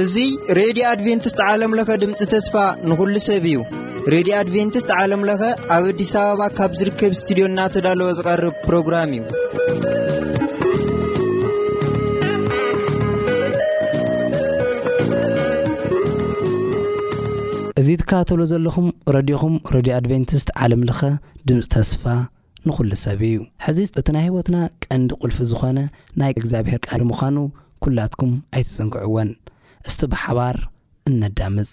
እዙይ ሬድዮ ኣድቨንትስት ዓለምለኸ ድምፂ ተስፋ ንኹሉ ሰብ እዩ ሬድዮ ኣድቨንትስት ዓለምለኸ ኣብ ኣዲስ ኣበባ ካብ ዝርከብ እስትድዮ እናተዳለወ ዝቐርብ ፕሮግራም እዩ እዚ ትከታተልዎ ዘለኹም ረድዮኹም ረድዮ ኣድቨንቲስት ዓለም ለኸ ድምጺ ተስፋ ንኹሉ ሰብ እዩ። ሕዚ እቲ ናይ ህይወትና ቀንዲ ቁልፊ ዝኾነ ናይ እግዚኣብሔር ቃል ምዃኑ ኩላትኩም ኣይትዘንግዕዎን። እስቲ ብሓባር እነዳምጽ።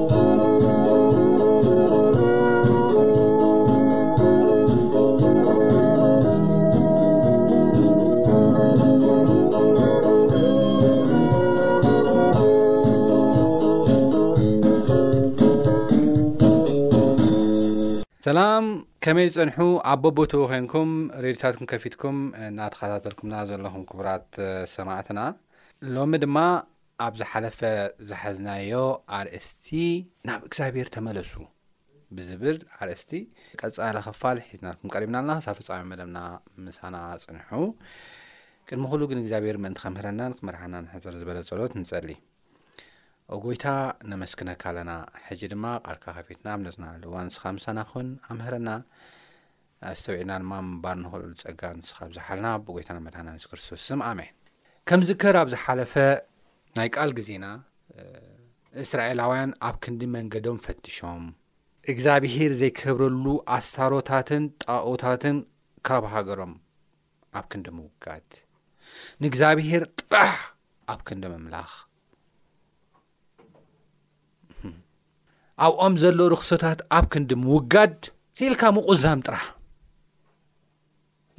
ሰላም ከመይ ዝፀንሑ ኣብ በቦትኡ ኮንኩም ሬድታትኩም ከፊትኩም እናተኸታተልኩምና ዘለኹም ክቡራት ሰማዕትና ሎሚ ድማ ኣብ ዝሓለፈ ዝሓዝናዮ ኣርእስቲ ናብ እግዚኣብሔር ተመለሱ ብዝብል ኣርእስቲ ቀፃሊ ክፋል ሒዝናልኩም ቀሪብና ኣለና ክሳብ ፍፃሜ መደብና ምሳና ፅንሑ ቅድሚ ኩሉ ግን እግዚኣብሔር ምእንቲ ከምህረናን ክመርሓናን ሕፅር ዝበለ ፀሎት ንፀሊ ኦጎይታ ነመስግነካ ኣለና ሕጂ ድማ ቃልካ ከፊትና ኣብ ነፅናሉ እዋን ንስኻ ምሳና ኩን ኣምህረና ኣስተውዒልና ድማ ምንባር ንኽእለሉ ጸጋ ንስኻ ኣብዝሓልና ብጎይታና መድሓና የሱስ ክርስቶስ ስም ኣሜን። ከምዝከር ኣብ ዝሓለፈ ናይ ቃል ግዜና እስራኤላውያን ኣብ ክንዲ መንገዶም ፈትሾም እግዚኣብሄር ዘይከብረሉ ኣስታሮታትን ጣኦታትን ካብ ሃገሮም ኣብ ክንዲ ምውጋድ ንእግዚኣብሄር ጥራሕ ኣብ ክንዲ ምምላኽ ኣብኦም ዘሎ ርክሶታት ኣብ ክንዲ ምውጋድ ስኢልካ ምቑዛም ጥራሕ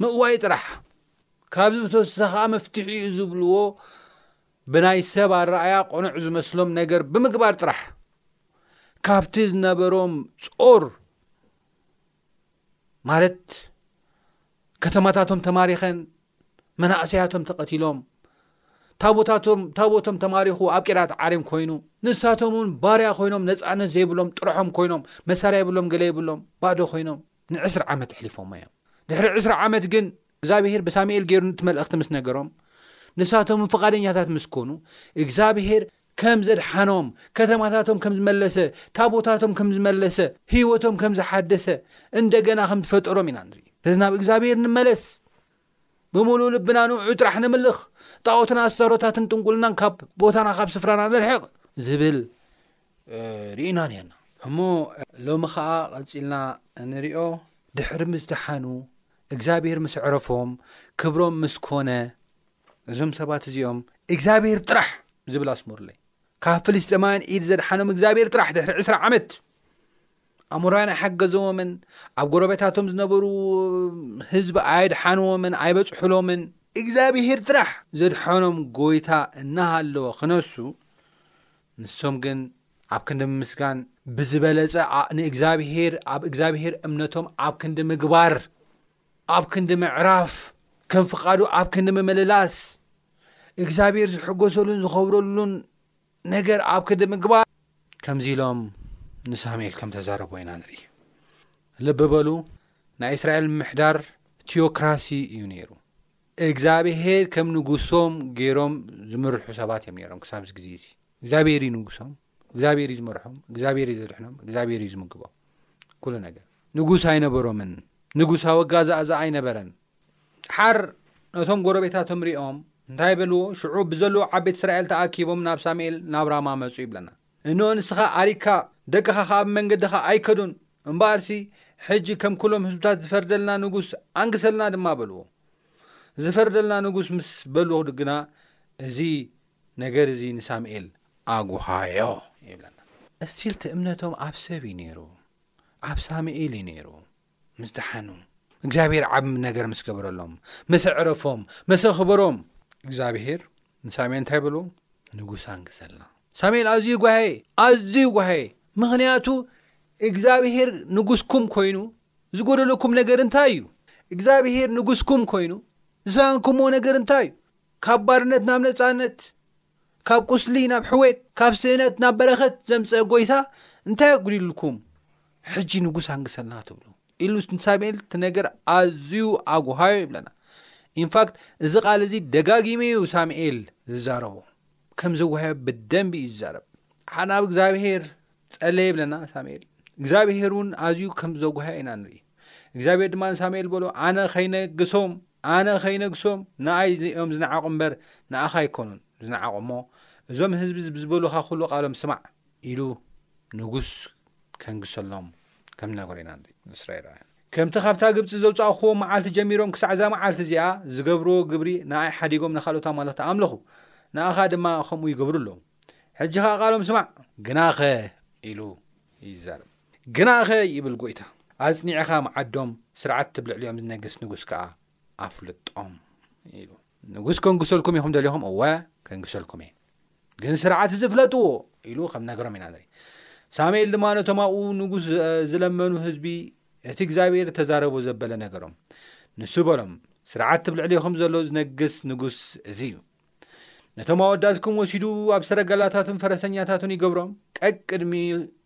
ምእዋይ ጥራሕ ካብዚ ብተወሰ ከዓ መፍትሒ እዩ ዝብልዎ ብናይ ሰብ ኣረኣያ ቆኑዕ ዝመስሎም ነገር ብምግባር ጥራሕ ካብቲ ዝነበሮም ጾር ማለት ከተማታቶም ተማሪኸን መናእሰያቶም ተቐቲሎም ታቦታቶም ታቦቶም ተማሪኹ ኣብ ቂራት ዓርም ኮይኑ ንሳቶም እውን ባርያ ኮይኖም ነፃነት ዘይብሎም ጥርሖም ኮይኖም መሳርያ የብሎም ገለ የብሎም ባዶ ኮይኖም ንዕስራ ዓመት ኣሕሊፎሞ እዮም ድሕሪ ዕስራ ዓመት ግን እግዚኣብሄር ብሳሙኤል ገይሩ ንቲ መልእኽቲ ምስ ነገሮም ንሳቶምውን ፍቓደኛታት ምስ ኮኑ እግዚኣብሄር ከም ዘድሓኖም ከተማታቶም ከም ዝመለሰ ታቦታቶም ከም ዝመለሰ ህይወቶም ከም ዝሓደሰ እንደገና ከም ዝፈጠሮም ኢና ንርኢ ስለዚ ናብ እግዚኣብሄር ንመለስ ብምሉእ ልብና ንዑ ጥራሕ ንምልኽ ጣዖትን ኣስተሮታትን ጥንቁልናን ካብ ቦታና ካብ ስፍራና ንርሕቕ ዝብል ርኢና ነርና እሞ ሎሚ ከዓ ቐፂልና ንሪኦ ድሕሪ ምዝተሓኑ እግዚኣብሄር ምስ ኣዕረፎም ክብሮም ምስ ኮነ እዞም ሰባት እዚኦም እግዚኣብሄር ጥራሕ ዝብል ኣስሙርለይ ካብ ፍልስጥማውያን ኢድ ዘድሓኖም እግዚኣብሄር ጥራሕ ድሕሪ ዕስራ ዓመት ኣሞራውያን ኣይሓገዘዎምን ኣብ ጎረቤታቶም ዝነበሩ ህዝቢ ኣየድሓንዎምን ኣይበፅሑሎምን እግዚኣብሄር ጥራሕ ዘድሓኖም ጎይታ እናሃለወ ክነሱ ንሶም ግን ኣብ ክንዲ ምምስጋን ብዝበለጸ ንእግዚኣብሄር ኣብ እግዚኣብሄር እምነቶም ኣብ ክንዲ ምግባር ኣብ ክንዲ ምዕራፍ ከም ፍቓዱ ኣብ ክንዲ ምምልላስ እግዚኣብሄር ዝሕጎሰሉን ዝኸብረሉን ነገር ኣብ ክንዲ ምግባር ከምዚ ኢሎም ንሳሙኤል ከም ተዛረቦ ኢና ንርኢ ልቢ በሉ ናይ እስራኤል ምሕዳር ቲዮክራሲ እዩ ነይሩ እግዝኣብሄር ከም ንጉሶም ገይሮም ዝምርሑ ሰባት እዮም ነይሮም ክሳብ እዚ ግዜ እዚ እግዚኣብሄር እዩ ንጉሶም እግዚኣብሄር እዩ ዝመርሖም እግዚኣብሄር እዩ ዘድሕኖም እግዚኣብሄር እዩ ዝምግቦም ኩሉ ነገር ንጉስ ኣይነበሮምን ንጉሳዊ ኣጋዛእዛ ኣይነበረን ሓር ነቶም ጎረቤታቶም ሪኦም እንታይ በልዎ ሽዑ ብዘለዉ ዓበይቲ እስራኤል ተኣኪቦም ናብ ሳሙኤል ናብ ራማ መጹ ይብለና እንሆ ንስኻ ዓሪግካ፣ ደቅኻ ኸኣ ብመንገድኻ ኣይከዱን፣ እምበኣርሲ ሕጂ ከም ኵሎም ህዝብታት ዚፈርደልና ንጉስ ኣንግሰልና ድማ በልዎ። ዚፈርደልና ንጉስ ምስ በሉ ግና፣ እዚ ነገር እዚ ንሳሙኤል ኣጕሃዮ ይብለና። እስቲል እቲ እምነቶም ኣብ ሰብ እዩ ነይሩ፣ ኣብ ሳሙኤል እዩ ነይሩ። ምስ ደሓኑ እግዚኣብሔር ዓብ ነገር ምስ ገበረሎም መሰ ዕረፎም መሰ ክበሮም እግዚኣብሔር ንሳሙኤል እንታይ በልዎ ንጉስ ኣንግሰልና ሳሙኤል ኣዝዩ ጓሀ ኣዝዩ ጓሀ ምኽንያቱ እግዚኣብሔር ንጉስኩም ኮይኑ ዝጎደለኩም ነገር እንታይ እዩ እግዚኣብሔር ንጉስኩም ኮይኑ ዝሰኣንኩምዎ ነገር እንታይ እዩ ካብ ባርነት ናብ ነፃነት ካብ ቁስሊ ናብ ሕወት ካብ ስእነት ናብ በረኸት ዘምፀ ጎይታ እንታይ ኣጉዲልኩም ሕጂ ንጉስ ኣንግሰልና ትብሉ ኢሉ ንሳሙኤል እቲ ነገር ኣዝዩ ኣጉሃዮ ይብለና። ኢንፋክት እዚ ቃል እዚ ደጋጊሙ እዩ ሳሙኤል ዝዛረቦ ከም ዘጉሃዮ ብደንቢ እዩ ዝዛረብ። ሓደ ናብ እግዚኣብሄር ጸለየ ይብለና ሳሙኤል። እግዚኣብሄር እውን ኣዝዩ ከም ዘጉሃዮ ኢና ንርኢ። እግዚኣብሄር ድማ ንሳሙኤል በሎ ኣነ ከይነግሶም ኣነ ከይነግሶም ንኣይ እዮም ዝነዓቑ እምበር ንኣኻ ኣይኮኑን ዝነዓቑ እሞ እዞም ህዝቢ ዝበሉኻ ኩሉ ቃሎም ስማዕ ኢሉ ንጉስ ከንግሰሎም ከም ዝነበሮ ኢና ንርኢ። እስራኤላውያን ከምቲ ካብታ ግብጺ ዘውጻእኩዎም መዓልቲ ጀሚሮም ክሳዕ እዛ መዓልቲ እዚኣ ዝገብርዎ ግብሪ ንኣይ ሓዲጎም ንኻልኦት ኣማልኽቲ ኣምለኹ፣ ንኣኻ ድማ ከምኡ ይገብሩ ኣለዉ። ሕጂ ኸኣ ቓሎም ስማዕ። ግናኸ ኢሉ ይዛረብ። ግናኸ ይብል ጐይታ፣ ኣጽኒዕኻ መዓዶም፣ ስርዓት እብ ልዕሊኦም ዝነግስ ንጉስ ከኣ ኣፍልጦም ኢሉ። ንጉስ ከንግሰልኩም ኢኹም ደሊኹም? እወ ከንግሰልኩም እየ። ግን ስርዓት እዚ ፍለጥዎ ኢሉ ከም ነገሮም ኢና ንርኢ ሳሙኤል ድማ ነቶም ኣብኡ ንጉስ ዝለመኑ ህዝቢ እቲ እግዚኣብሔር ተዛረቦ ዘበለ ነገሮም ንሱ በሎም ስርዓት ትብልዕሌኹም ዘሎ ዝነግስ ንጉስ እዚ እዩ ነቶም ኣወዳትኩም ወሲዱ ኣብ ሰረገላታቱን ፈረሰኛታቱን ይገብሮም ቀቅድሚ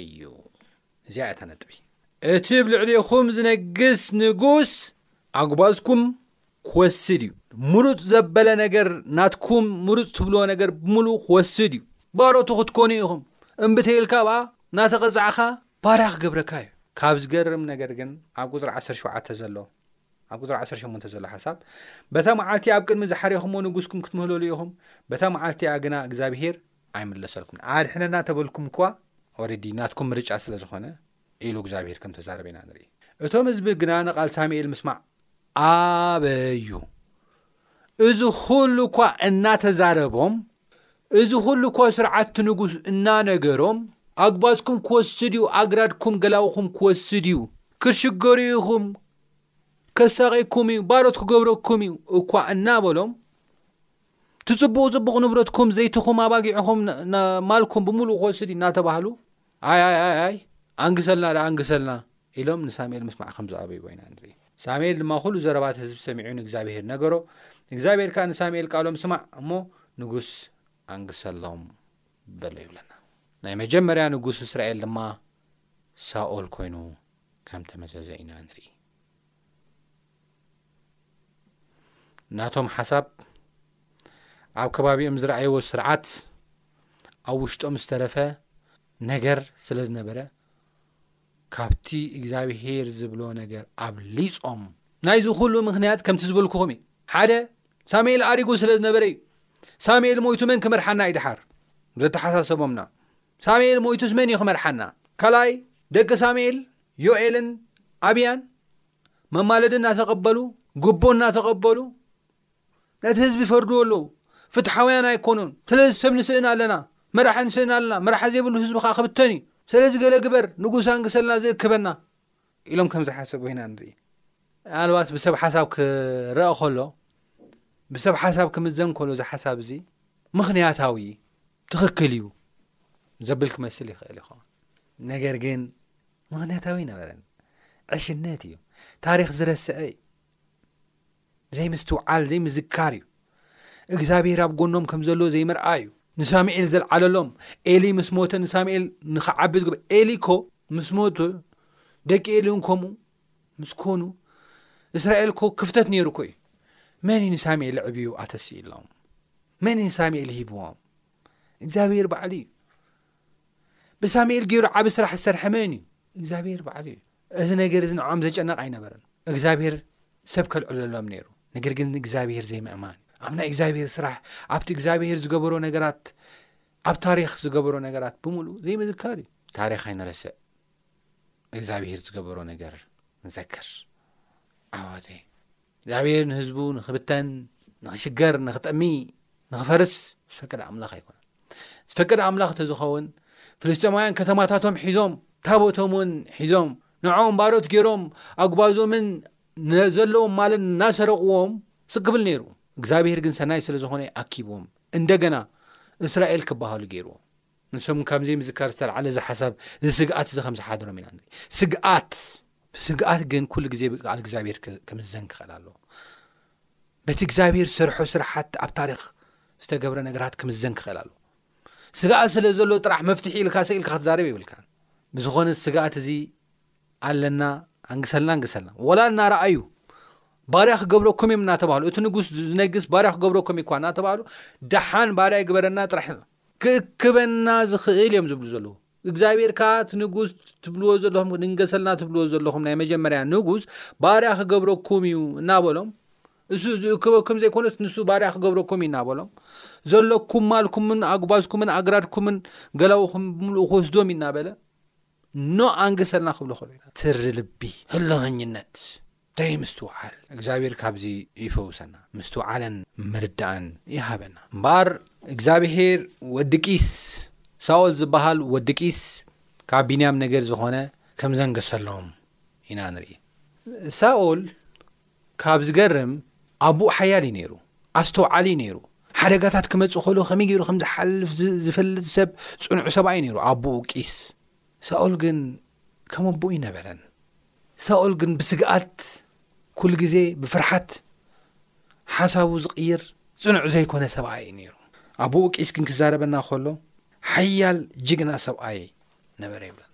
እዩ እዚኣ እያ እታ ነጥቢ እቲ ብ ልዕሊኹም ዝነግስ ንጉስ ኣጉባዝኩም ክወስድ እዩ ምሩፅ ዘበለ ነገር ናትኩም ምሩፅ ትብልዎ ነገር ብምሉ ክወስድ እዩ ባሮቱ ክትኮኑ ኢኹም እምብተይልካ ብኣ ናተቐፃዕኻ ባርያ ክገብረካ እዩ ካብ ዝገርም ነገር ግን ኣብ ቁፅሪ 17 ዘሎ ኣብ ቁፅሪ 18 ዘሎ ሓሳብ በታ መዓልቲ ኣብ ቅድሚ ዝሓሪኹምዎ ንጉስኩም ክትምህለሉ ኢኹም በታ መዓልቲ እያ ግና እግዚኣብሄር ኣይምለሰልኩምን ኣድሕነና ተበልኩም እኳ ኦረዲ ናትኩም ምርጫ ስለ ዝኾነ ኢሉ እግዚኣብሄር ከም ተዛረበ ኢና ንርኢ እቶም ህዝቢ ግና ንቓል ሳሙኤል ምስማዕ ኣበዩ እዚ ኹሉ እኳ እናተዛረቦም እዚ ኹሉ እኳ ስርዓት ትንጉስ እናነገሮም ኣግባዝኩም ክወስድ እዩ ኣግራድኩም ገላውኹም ክወስድ እዩ ክትሽገሩ ኢኹም ከሳቂኩም እዩ ባሮት ክገብረኩም እዩ እኳ እናበሎም ትጽብቑ ጽብቑ ንብረትኩም ዘይትኹም ኣባጊዕኹም ማልኩም ብምሉእ ክወስድ እናተባህሉ ኣይ ኣይ ኣይ ኣይ ኣንግሰልና ደኣ ኣንግሰልና ኢሎም ንሳሙኤል ምስማዕ ከም ዝኣበይዎ ኢና ንርኢ ሳሙኤል ድማ ኩሉ ዘረባት ህዝቢ ሰሚዑ ንእግዚኣብሄር ነገሮ እግዚኣብሄር ከዓ ንሳሙኤል ቃሎም ስማዕ እሞ ንጉስ ኣንግሰሎም በሎ ይብለና ናይ መጀመርያ ንጉስ እስራኤል ድማ ሳኦል ኮይኑ ከም ተመዘዘ ኢና ንርኢ ናቶም ሓሳብ ኣብ ከባቢኦም ዝረኣይዎ ስርዓት ኣብ ውሽጦም ዝተረፈ ነገር ስለ ዝነበረ ካብቲ እግዚኣብሄር ዝብሎ ነገር ኣብሊጾም ናይዚ ኩሉ ምክንያት ከምቲ ዝበልኩኹም እዩ ሓደ ሳሙኤል ኣሪጉ ስለ ዝነበረ እዩ ሳሙኤል ሞይቱ መን ክመርሓና እዩ ድሓር ዘተሓሳሰቦምና ሳሙኤል ሞይቱስ መን እዩ ክመርሓና ካልኣይ ደቂ ሳሙኤል ዮኤልን ኣብያን መማለዲ እናተቐበሉ ጉቦ እናተቐበሉ ነቲ ህዝቢ ይፈርድዎ ኣለዉ ፍትሓውያን ኣይኮኑን ስለዚ ሰብ ንስእን ኣለና መራሒ ንስእን ኣለና መራሒ ዘይብሉ ህዝቢ ከዓ ክብተን እዩ ስለዚ ገለ ግበር ንጉስ ኣንግሰልና ዝእክበና ኢሎም ከም ዝሓሰቡ ኢና ንርኢ ምናልባት ብሰብ ሓሳብ ክረአ ከሎ ብሰብ ሓሳብ ክምዘን ከሎ እዚ ሓሳብ እዚ ምኽንያታዊ ትኽክል እዩ ዘብል ክመስል ይኽእል ይኸውን ነገር ግን ምክንያታዊ ኣይነበረን ዕሽነት እዩ ታሪክ ዝረስዐ እዩ ዘይምስትውዓል ዘይምዝካር እዩ እግዚኣብሄር ኣብ ጎኖም ከም ዘለዎ ዘይምርኣ እዩ ንሳሙኤል ዘልዓለሎም ኤሊ ምስ ሞተ ንሳሙኤል ንክዓቢ ዝግበ ኤሊ ኮ ምስ ሞተ ደቂ ኤሊ ውን ከምኡ ምስ ኮኑ እስራኤል ኮ ክፍተት ነይሩ ኮ እዩ መን እዩ ንሳሙኤል ዕብዩ ኣተስኢሎም መን እዩ ንሳሙኤል ሂብዎም እግዚኣብሄር ባዕሉ እዩ ብሳሙኤል ገይሩ ዓብ ስራሕ ዝሰርሐ መን እዩ እግዚኣብሄር በዓሉ እዩ እዚ ነገር እዚ ንዖም ዘጨነቕ ኣይነበረን እግዚኣብሄር ሰብ ከልዕለሎም ነይሩ ነገር ግን እግዚኣብሄር ዘይምእማን እዩ ኣብ ናይ እግዚኣብሄር ስራሕ ኣብቲ እግዚኣብሄር ዝገበሮ ነገራት ኣብ ታሪክ ዝገበሮ ነገራት ብምሉእ ዘይምዝካር እዩ ታሪክ ኣይንረስዕ እግዚኣብሄር ዝገበሮ ነገር ንዘክር ዓዋተይ እግዚኣብሄር ንህዝቡ ንኽብተን፣ ንኽሽገር፣ ንኽጠሚ፣ ንኽፈርስ ዝፈቅድ ኣምላኽ ኣይኮነን። ዝፈቅድ ኣምላኽ እተዝኸውን ፍልስጥማውያን ከተማታቶም ሒዞም ታቦቶም እውን ሒዞም ንዕኦም ባሮት ገይሮም ኣጉባዞምን ዘለዎም ማለን እናሰረቕዎም ስክብል ነይሩ እግዚኣብሄር ግን ሰናይ ስለ ዝኾነ ኣኪብዎም እንደገና እስራኤል ክበሃሉ ገይርዎም ንሶም ካብ ዘይምዝካር ዝተልዓለ እዚ ሓሳብ እዚ ስግኣት እዚ ከም ዝሓደሮም ኢና ንርኢ ስግኣት ስግኣት ግን ኩሉ ግዜ ብቃል እግዚኣብሔር ክምዘን ክኽእል ኣለዎ በቲ እግዚኣብሔር ዝሰርሖ ስራሓት ኣብ ታሪክ ዝተገብረ ነገራት ክምዘን ክኽእል ኣለዎ ስግኣት ስለ ዘሎ ጥራሕ መፍትሒ ኢልካ ስኢልካ ክትዛርብ ይብልካ ብዝኾነ ስግኣት እዚ ኣለና ኣንግሰልና ንግሰልና ወላ እናረኣዩ ባርያ ክገብረኩም እዮም እናተባሃሉ እቲ ንጉስ ዝነግስ ባርያ ክገብረኩም እኳ እናተባሃሉ ደሓን ባርያ ይግበረና ጥራሕ ክእክበና ዝኽእል እዮም ዝብሉ ዘለዉ። እግዚኣብሄር ከኣ እቲ ንጉስ ትብልዎ ዘለኹም ንንገሰልና ትብልዎ ዘለኹም ናይ መጀመርያ ንጉስ ባርያ ክገብረኩም እዩ እናበሎም እሱ ዝእክበኩም ዘይኮነስ ንሱ ባርያ ክገብረኩም እዩ እናበሎም ዘለኩም ማልኩምን ኣጉባዝኩምን ኣግራድኩምን ገላውኹም ብምልኡ ክወስዶም እዩ እናበለ ኖ ኣንገሰልና ክብሉ ከሎ ኢና ትሪ ልቢ ህልኸኝነት ደይ ምስትውዓል እግዚኣብሔር ካብዚ ይፈውሰና ምስትውዓለን ምርዳእን ይሃበና እምበኣር እግዚኣብሔር ወዲ ቂስ ሳኦል ዝበሃል ወዲ ቂስ ካብ ቢንያም ነገር ዝኾነ ከም ዘንገሰሎም ኢና ንርኢ ሳኦል ካብ ዝገርም ኣቡኡ ሓያል እዩ ነይሩ ኣስተውዓሊ እዩ ነይሩ ሓደጋታት ክመፅእ ከሎ ከመይ ገይሩ ከም ዝሓልፍ ዝፈልጥ ሰብ ፅኑዑ ሰብኣዩ ነይሩ ኣቦኡ ቂስ ሳኦል ግን ከም ኣቦኡ ይነበረን ሳኦል ግን ብስግኣት ኩሉ ግዜ ብፍርሓት ሓሳቡ ዝቕይር ጽኑዕ ዘይኮነ ሰብኣይ እዩ ነይሩ። ኣቡኡ ቂስ ግን ክዛረበና ከሎ ሓያል ጅግና ሰብኣይ ነበረ ይብለና።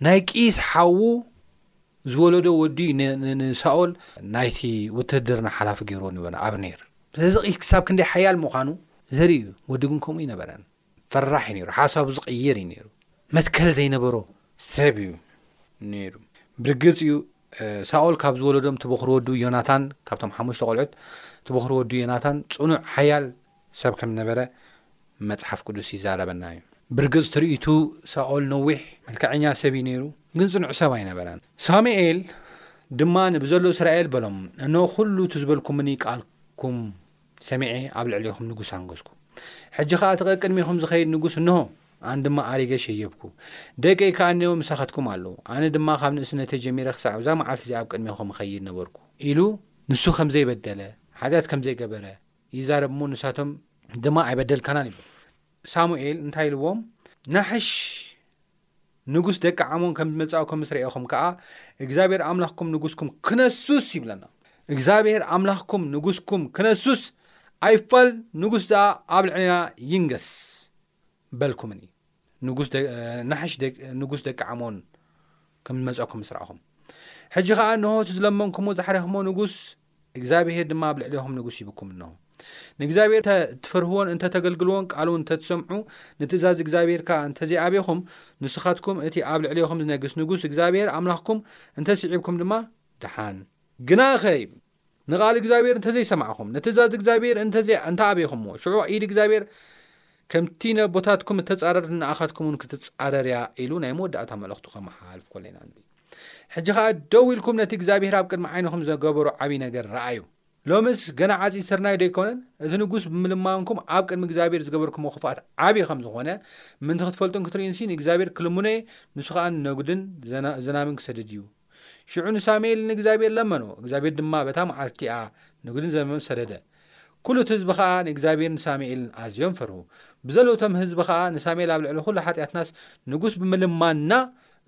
ናይ ቂስ ሓዉ ዝወለዶ ወዲ ንሳኦል ናይቲ ውትህድርና ሓላፊ ገይርዎ ነበረ ኣብኔር። ስለዚ ቂስ ክሳብ ክንደይ ሓያል ምዃኑ ዘርኢ እዩ። ወዲ ግን ከምኡ ኣይነበረን። ፈራሕ እዩ ነይሩ፣ ሓሳቡ ዝቕይር እዩ ነይሩ፣ መትከል ዘይነበሮ ሰብ እዩ ነይሩ። ብርግጽ እዩ ሳኦል ካብ ዝወለዶም እቲ በዅሪ ወዱ ዮናታን ካብቶም ሓሙሽተ ቆልዑት እቲ በዅሪ ወዱ ዮናታን ጽኑዕ ሓያል ሰብ ከም ዝነበረ መጽሓፍ ቅዱስ ይዛረበና እዩ። ብርግጽ ትርኢቱ ሳኦል ነዊሕ መልክዐኛ ሰብ እዩ ነይሩ፣ ግን ጽኑዕ ሰብ ኣይነበረን። ሳሙኤል ድማ ብዘሎ እስራኤል በሎም፣ እነሆ ዅሉ እቲ ዝበልኩምኒ ቃልኩም ሰሚዐ ኣብ ልዕሌኹም ንጉስ ኣንገስኩ። ሕጂ ኸኣ እቲ ቀቅድሜኹም ዝኸይድ ንጉስ እንሆ፣ ኣን ድማ ኣሪገ ሸየብኩ። ደቀይ ከኣ እኔዉ ምሳኻትኩም ኣለዉ። ኣነ ድማ ኻብ ንእስነተይ ጀሚረ ኽሳዕ እዛ መዓልቲ እዚኣ ኣብ ቅድሜኹም እኸይድ ነበርኩ። ኢሉ ንሱ ከም ዘይበደለ፣ ሓጢኣት ከም ዘይገበረ፣ ይዛረብ እሞ፣ ንሳቶም። ድማ ኣይበደልካናን ይብሉ። ሳሙኤል እንታይ ኢልዎም፣ ናሕሽ ንጉስ ደቂ ዓሞን ከም ዝመጻእኩም ምስ ረኤኹም ከኣ እግዚኣብሔር ኣምላኽኩም ንጉስኩም ክነሱስ ይብለና። እግዚኣብሔር ኣምላኽኩም ንጉስኩም ክነሱስ ኣይፋል ንጉስ ደኣ ኣብ ልዕሌና ይንገስ በልኩምኒ። ናሕሽ ንጉስ ደቂ ዓሞን ከም ዝመጸኩም ምስ ረኣኹም ሕጂ ኸኣ እንሆ እቲ ዝለመንኩሞ ዛሕረኽሞ ንጉስ እግዚኣብሄር ድማ ኣብ ልዕሌኹም ንጉስ ሂብኩም እነሆ። ንእግዚኣብሄር እንተ እትፈርህዎን እንተ ተገልግልዎን ቃልውን እንተ ትሰምዑ ንትእዛዝ እግዚኣብሄር ከኣ እንተ ዘይኣብኹም ንስኻትኩም እቲ ኣብ ልዕሌኹም ዝነግስ ንጉስ እግዚኣብሄር ኣምላኽኩም እንተ ስዒብኩም ድማ ደሓን። ግናኸ ንቓል እግዚኣብሄር እንተ ዘይሰማዕኹም ንትእዛዝ እግዚኣብሄር እንተ ዘይኣኣብኹምዎ ሽዑ ኢድ እግዚኣብሄር ከምቲ ነቦታትኩም እተጻረር ንኣኻትኩምውን ክትጻረር እያ ኢሉ ናይ መወዳእታ መልእኽቱ ከመሓላልፍ ኮለና ንርኢ። ሕጂ ኸኣ ደው ኢልኩም ነቲ እግዚኣብሄር ኣብ ቅድሚ ዓይንኹም ዘገበሮ ዓብዪ ነገር ርኣዩ። ሎምስ ገና ዓጺድ ስርናይ ዶ ኣይኰነን? እቲ ንጉስ ብምልማንኩም ኣብ ቅድሚ እግዚኣብሄር ዝገበርኩምዎ ክፍኣት ዓብዪ ኸም ዝዀነ ምእንቲ ኽትፈልጡን ክትርእዩንሲ ንእግዚኣብሄር ክልምኖ እየ፣ ንሱ ኸኣ ነጕድን ዝናምን ክሰድድ እዩ። ሽዑ ንሳሙኤል ንእግዚኣብሄር ለመኖ፣ እግዚኣብሄር ድማ በታ መዓልቲኣ ነጕድን ዝናምን ሰደደ። ኵሉ እቲ ህዝቢ ኸኣ ንእግዚኣብሄርን ንሳሙኤልን ኣዝዮም ፈርሁ። ብዘለዉ እቶም ህዝቢ ኸኣ ንሳሙኤል ኣብ ልዕሊ ዅሉ ሓጢኣትናስ ንጉስ ብምልማንና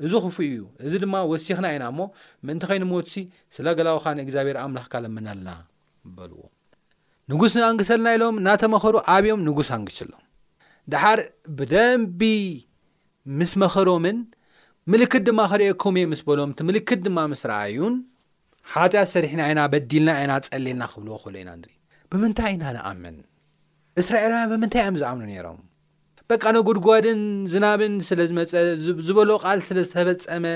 እዚ ኽፉእ እዩ፣ እዚ ድማ ወሲኽና ኢና እሞ፣ ምእንቲ ኸይንሞትሲ፣ ስለ ገላውኻ ንእግዚኣብሄር ኣምላኽካ ለምነልና፣ በልዎ። ንጉስ ኣንግሰልና ኢሎም እናተመኸሩ ኣብዮም ንጉስ ኣንጊሱሎም። ደሓር ብደንቢ ምስ መኸሮምን ምልክት ድማ ኽርእየኩም እየ ምስ በሎም፣ እቲ ምልክት ድማ ምስ ረኣዩን፣ ሓጢኣት ሰሪሕና ኢና፣ በዲልና ኢና፣ ጸሊልና ክብልዎ ከሎ ኢና ንርኢ። ብምንታይ ኢና ንኣምን? እስራኤላውያን ብምንታይ እዮም ዝኣምኑ ነይሮም? በቃ ነጎድጓድን ዝናብን ስለ ዝመጸ ዝበሎ ቃል ስለ ዝተፈጸመ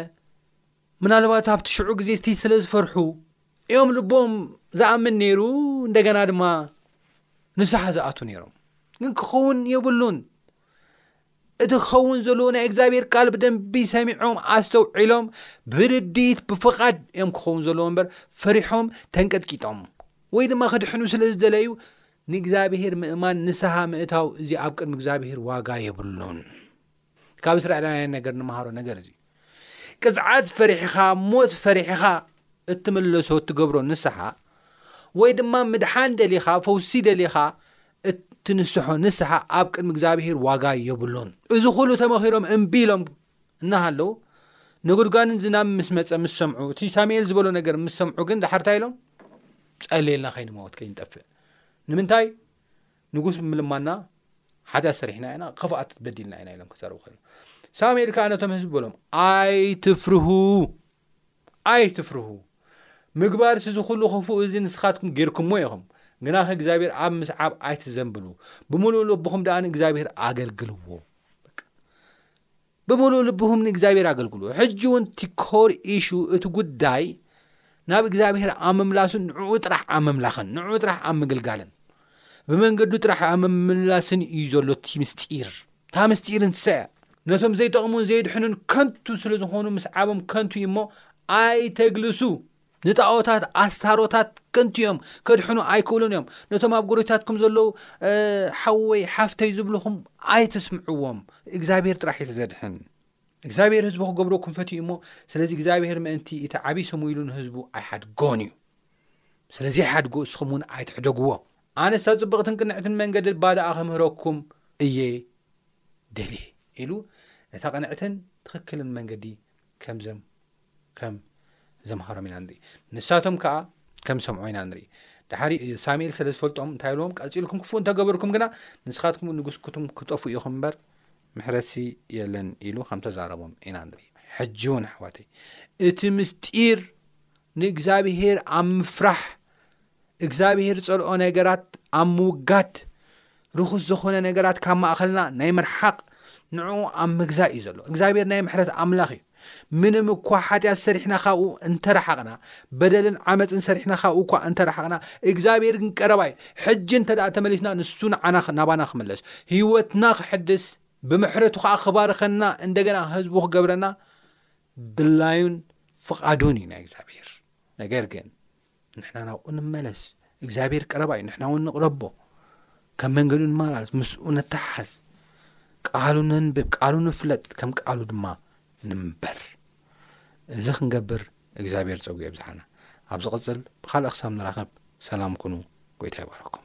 ምናልባት ኣብቲ ሽዑ ግዜ እቲ ስለ ዝፈርሑ እዮም ልቦም ዝኣምን ነይሩ እንደገና ድማ ንስሓ ዝኣቱ ነይሮም ግን ክኸውን የብሉን እቲ ክኸውን ዘለዎ ናይ እግዚኣብሔር ቃል ብደንቢ ሰሚዖም ኣስተውዒሎም ብርድኢት ብፍቓድ እዮም ክኸውን ዘለዎ እምበር ፈሪሖም ተንቀጥቂጦም ወይ ድማ ክድሕኑ ስለ ዝደለዩ ንእግዚኣብሄር ምእማን ንስሃ ምእታው እዚ ኣብ ቅድሚ እግዚኣብሄር ዋጋ የብሉን ካብ እስራኤላውያን ነገር ንመሃሮ ነገር እዚ ቅፅዓት ፈሪሕኻ ሞት ፈሪሕኻ እትምለሶ እትገብሮ ንስሓ ወይ ድማ ምድሓን ደሊኻ ፈውሲ ደሊኻ እትንስሖ ንስሓ ኣብ ቅድሚ እግዚኣብሄር ዋጋ የብሉን እዚ ኩሉ ተመኺሮም እምቢ ኢሎም እናሃለዉ ነጉድጓድን ዝናብን ምስ መጸ ምስ ሰምዑ እቲ ሳሙኤል ዝበሎ ነገር ምስ ሰምዑ ግን ድሓር እንታይ ኢሎም ጸልየልና ከይንመወት ከይንጠፍእ ንምንታይ ንጉስ ብምልማና ሓጢኣት ሰሪሕና ኢና ክፍኣት በዲልና ኢና ኢሎም ክዛረቡ ከሎ ሳሙኤል ከዓ ነቶም ህዝቢ በሎም ኣይትፍርሁ ኣይትፍርሁ ምግባርሲ እዚ ኩሉ ክፉእ እዚ ንስኻትኩም ጌርኩሞ ኢኹም። ግናኸ እግዚኣብሄር ኣብ ምስዓብ ኣይትዘንብሉ፣ ብምሉእ ልብኹም ደኣ ንእግዚኣብሄር ኣገልግልዎ። ብምሉእ ልብኹም ንእግዚኣብሄር ኣገልግልዎ። ሕጂ እውን እቲ ኮር ኢሹ እቲ ጉዳይ ናብ እግዚኣብሄር ኣብ ምምላሱን ንዕኡ ጥራሕ ኣብ ምምላኽን ንዕኡ ጥራሕ ኣብ ምግልጋልን ብመንገዱ ጥራሕ ኣብ ምምላስን እዩ ዘሎ እቲ ምስጢር። እታ ምስጢር እንስሳ እያ። ነቶም ዘይጠቕሙን ዘየድሕኑን ከንቱ ስለ ዝኾኑ ምስዓቦም ከንቱ እዩ እሞ ኣይተግልሱ። ንጣዖታት ኣስታሮታት ከንቱ እዮም፣ ከድሕኑ ኣይክእሉን እዮም። ነቶም ኣብ ጎረቤታትኩም ዘለዉ ሓወይ ሓፍተይ ዝብልኹም ኣይትስምዕዎም፣ እግዚኣብሄር ጥራሕ እዩ ዘድሕን። እግዚኣብሄር ህዝቡ ክገብረኩም ፈትዩ እሞ ስለዚ እግዚኣብሄር ምእንቲ እቲ ዓብዪ ስሙ ኢሉ ንህዝቡ ኣይሓድጎን እዩ። ስለዚ ኣይሓድጎ እስኹም እውን ኣይትሕደግዎ። ኣነስ ኣብ ጽብቕትን ቅንዕትን መንገዲ እባ ደኣ ኸምህረኩም እየ ደልየ ኢሉ ነታ ቕንዕትን ትኽክልን መንገዲ ከምዘም ከም ዘምሃሮም ኢና ንርኢ ንሳቶም ከኣ ከም ሰምዖ ኢና ንርኢ ድሓሪ ሳሙኤል ስለ ዝፈልጦም እንታይ ኢልዎም ቀጺልኩም ክፉእ እንተገበርኩም ግና ንስኻትኩም ንጉስኩቱም ክጠፍኡ ኢኹም እምበር ምሕረሲ የለን ኢሉ ከም ተዛረቦም ኢና ንርኢ ሕጂ እውን ኣሕዋተይ እቲ ምስጢር ንእግዚኣብሄር ኣብ ምፍራሕ እግዝኣብሄር ዝጸልኦ ነገራት ኣብ ምውጋድ ርኹስ ዝኾነ ነገራት ካብ ማእኸልና ናይ ምርሓቕ ንዕኡ ኣብ ምግዛእ እዩ ዘሎ እግዚኣብሔር ናይ ምሕረት ኣምላኽ እዩ ምንም እኳ ሓጢኣት ሰሪሕና ካብኡ እንተረሓቕና በደልን ዓመፅን ሰሪሕና ካብኡ እኳ እንተረሓቕና እግዚኣብሔር ግን ቀረባ እዩ ሕጂ እንተ ደኣ ተመሊስና ንሱ ንዓና ናባና ክምለስ ህይወትና ክሕድስ ብምሕረቱ ከዓ ክባርኸና እንደገና ህዝቡ ክገብረና ድላዩን ፍቓዱን እዩ ናይ እግዚኣብሔር ነገር ግን ንሕና ናብኡ ንመለስ እግዚኣብሔር ቀረባ እዩ ንሕና እውን ንቕረቦ ከም መንገዱ ንመላለስ ምስኡ ነተሓሓዝ ቃሉ ነንብብ ቃሉ ንፍለጥ ከም ቃሉ ድማ ንንበር እዚ ክንገብር እግዚኣብሔር ፀጉ የብዝሓና ኣብ ዝቕፅል ብካልእ ክሳብ ንራኸብ ሰላም ኩኑ ጎይታ ይባረኩም